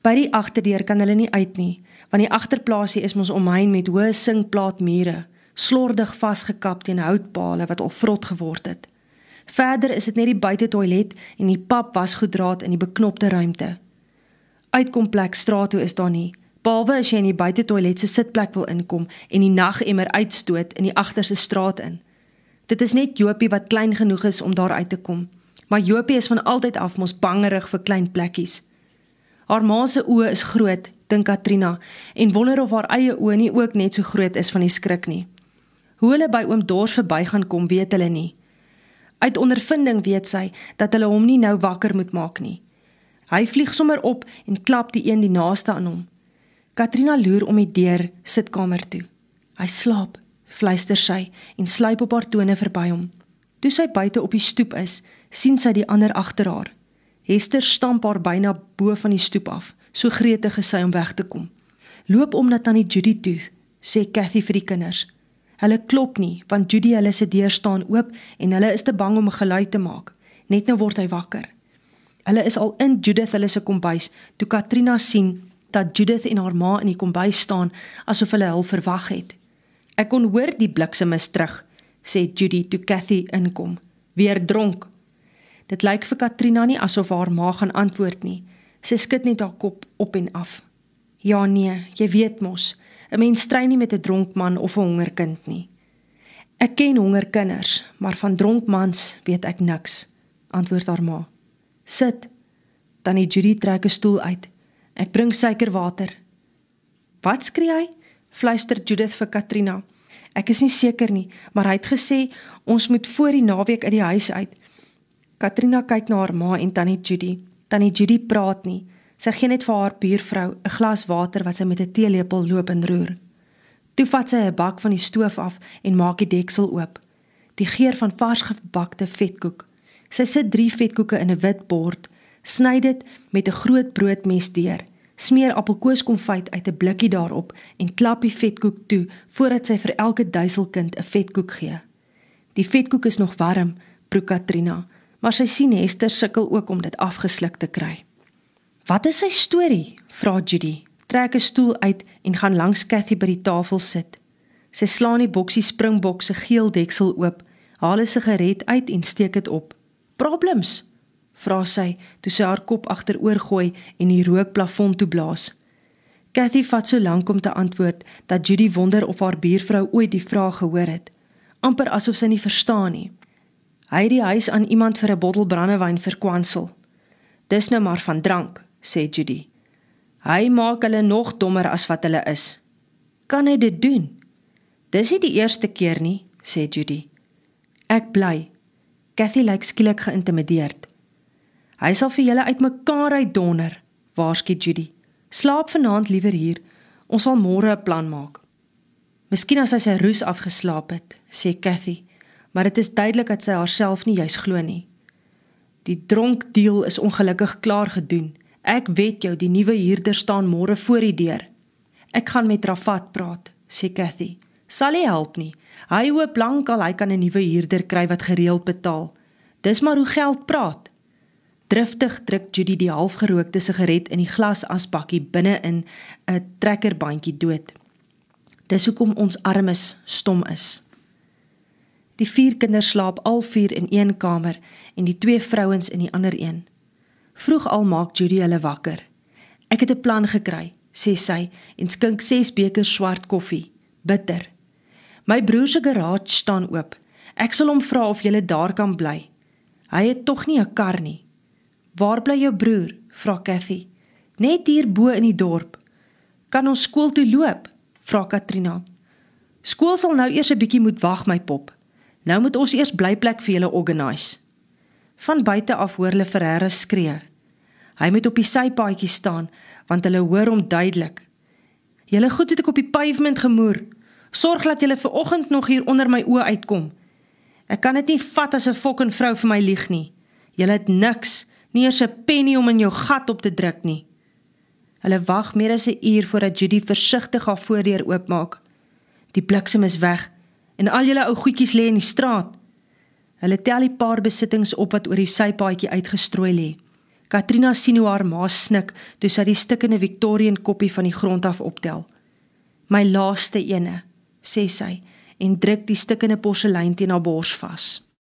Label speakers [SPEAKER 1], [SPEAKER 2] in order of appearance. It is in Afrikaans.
[SPEAKER 1] By die agterdeur kan hulle nie uit nie, want die agterplaasie is mos omheind met hoë sinkplaatmure, slordig vasgekap teen houtpale wat al vrot geword het. Verder is dit net die buitetoilet en die pap wasgoeddraad in die beknopte ruimte. Uitkompleks straat toe is daar nie, behalwe as jy in die buitetoilet se sitplek wil inkom en die nagemmer uitstoot in die agterste straat in. Dit is net Jopie wat klein genoeg is om daar uit te kom. Maar Jopie is van altyd af mos bangerig vir klein plekkies. Haar ma se oë is groot, dink Katrina, en wonder of haar eie oë nie ook net so groot is van die skrik nie. Hoe hulle by oom Dors verby gaan kom, weet hulle nie. Uit ondervinding weet sy dat hulle hom nie nou wakker moet maak nie. Hy vlieg sommer op en klap die een die naaste aan hom. Katrina loer om die deur sitkamer toe. Hy slaap, fluister sy en sluip op haar tone verby hom. Toe sy buite op die stoep is, sien sy die ander agter haar. Hester stamp haar byna bo van die stoep af, so gretig is sy om weg te kom. Loop om na tannie Judy toe, sê Cathy vir die kinders. Hulle klop nie, want Judy hulle se deur staan oop en hulle is te bang om 'n geluid te maak. Net nou word hy wakker. Hulle is al in Judith hulle se kombuis toe Katrina sien dat Judith en haar ma in die kombuis staan asof hulle hul verwag het. Ek kon hoor die bliksem is terug, sê Judy toe Cathy inkom. Weer dronk. Dit lyk vir Katrina nie asof haar ma gaan antwoord nie. Sy skud net haar kop op en af. Ja nee, jy weet mos, 'n mens stry nie met 'n dronk man of 'n honger kind nie. Ek ken honger kinders, maar van dronk mans weet ek niks, antwoord haar ma. Sit. Tannie Judy trek 'n stoel uit. Ek bring suikerwater. Wat skree hy? Fluister Judith vir Katrina. Ek is nie seker nie, maar hy het gesê ons moet voor die naweek uit die huis uit. Katrina kyk na haar ma en tannie Judy. Tannie Judy praat nie. Sy gee net vir haar buurvrou 'n glas water wat sy met 'n teelepel loop en roer. Toe vat sy 'n bak van die stoof af en maak die deksel oop. Die geur van vars gebakte vetkoek. Sy sit 3 vetkoeke in 'n wit bord, sny dit met 'n groot broodmes deur, smeer appelkoeskonfyt uit 'n blikkie daarop en klap die vetkoek toe voordat sy vir elke duiselkind 'n vetkoek gee. Die vetkoek is nog warm, proe Katrina, maar sy sien Hester sukkel ook om dit afgesluk te kry. "Wat is sy storie?" vra Judy. Trek 'n stoel uit en gaan langs Cathy by die tafel sit. Sy slaan die boksie springbok se geel deksel oop, haal 'n sigaret uit en steek dit op. "Problems?" vra sy toe sy haar kop agteroor gooi en die rookplafon toe blaas. Cathy vat so lank om te antwoord dat Judy wonder of haar buurvrou ooit die vraag gehoor het, amper asof sy nie verstaan nie. Hy het die huis aan iemand vir 'n bottel brandewyn verkwansel. Dis nou maar van drank, sê Judy. Hy maak hulle nog dommer as wat hulle is. Kan hy dit doen? Dis nie die eerste keer nie, sê Judy. Ek bly. Cathy lyk skielik geïntimideerd. Hy sal vir julle uitmekaar uitdonder, waarsku Judy. Slaap vanaand liewer hier. Ons sal môre 'n plan maak. Miskien as hy sy roes afgeslaap het, sê Cathy maar dit is duidelik dat sy haarself nie juis glo nie. Die dronk deal is ongelukkig klaar gedoen. Ek weet jou, die nuwe huurder staan môre voor die deur. Ek gaan met Rafat praat, sê Cathy. Sal hy help nie? Hy hoop lankal hy kan 'n nuwe huurder kry wat gereeld betaal. Dis maar hoe geld praat. Driftig druk Judy die halfgerookte sigaret in die glasasbakkie binne in 'n trekkerbandjie dood. Dis hoekom ons armes stom is. Die vier kinders slaap al vier in een kamer en die twee vrouens in die ander een. Vroeg al maak Judy hulle wakker. Ek het 'n plan gekry, sê sy en skink 6 bekers swart koffie, bitter. My broer se garage staan oop. Ek sal hom vra of jy daar kan bly. Hy het tog nie 'n kar nie. Waar bly jou broer? vra Cathy. Net hier bo in die dorp. Kan ons skool toe loop? vra Katrina. Skool sal nou eers 'n bietjie moet wag, my pop. Nou moet ons eers blyplek vir julle organise. Van buite af hoor hulle Ferreira skree. Hy moet op die sypaadjie staan want hulle hoor hom duidelik. Julle goed het ek op die pavement gemoer. Sorg dat julle ver oggend nog hier onder my oë uitkom. Ek kan dit nie vat as 'n fucking vrou vir my lieg nie. Julle het niks, nie eers 'n penny om in jou gat op te druk nie. Hulle wag meer as 'n uur voordat Judy versigtig haar voordeur oopmaak. Die bliksem is weg en al julle ou goedjies lê in die straat. Hulle tel die paar besittings op wat oor die sypaadjie uitgestrooi lê. Katrina sien hoe haar ma snik toe sy die stikkende Victorian koppie van die grond af optel. "My laaste ene," sê sy en druk die stikkende porselein teen haar bors vas.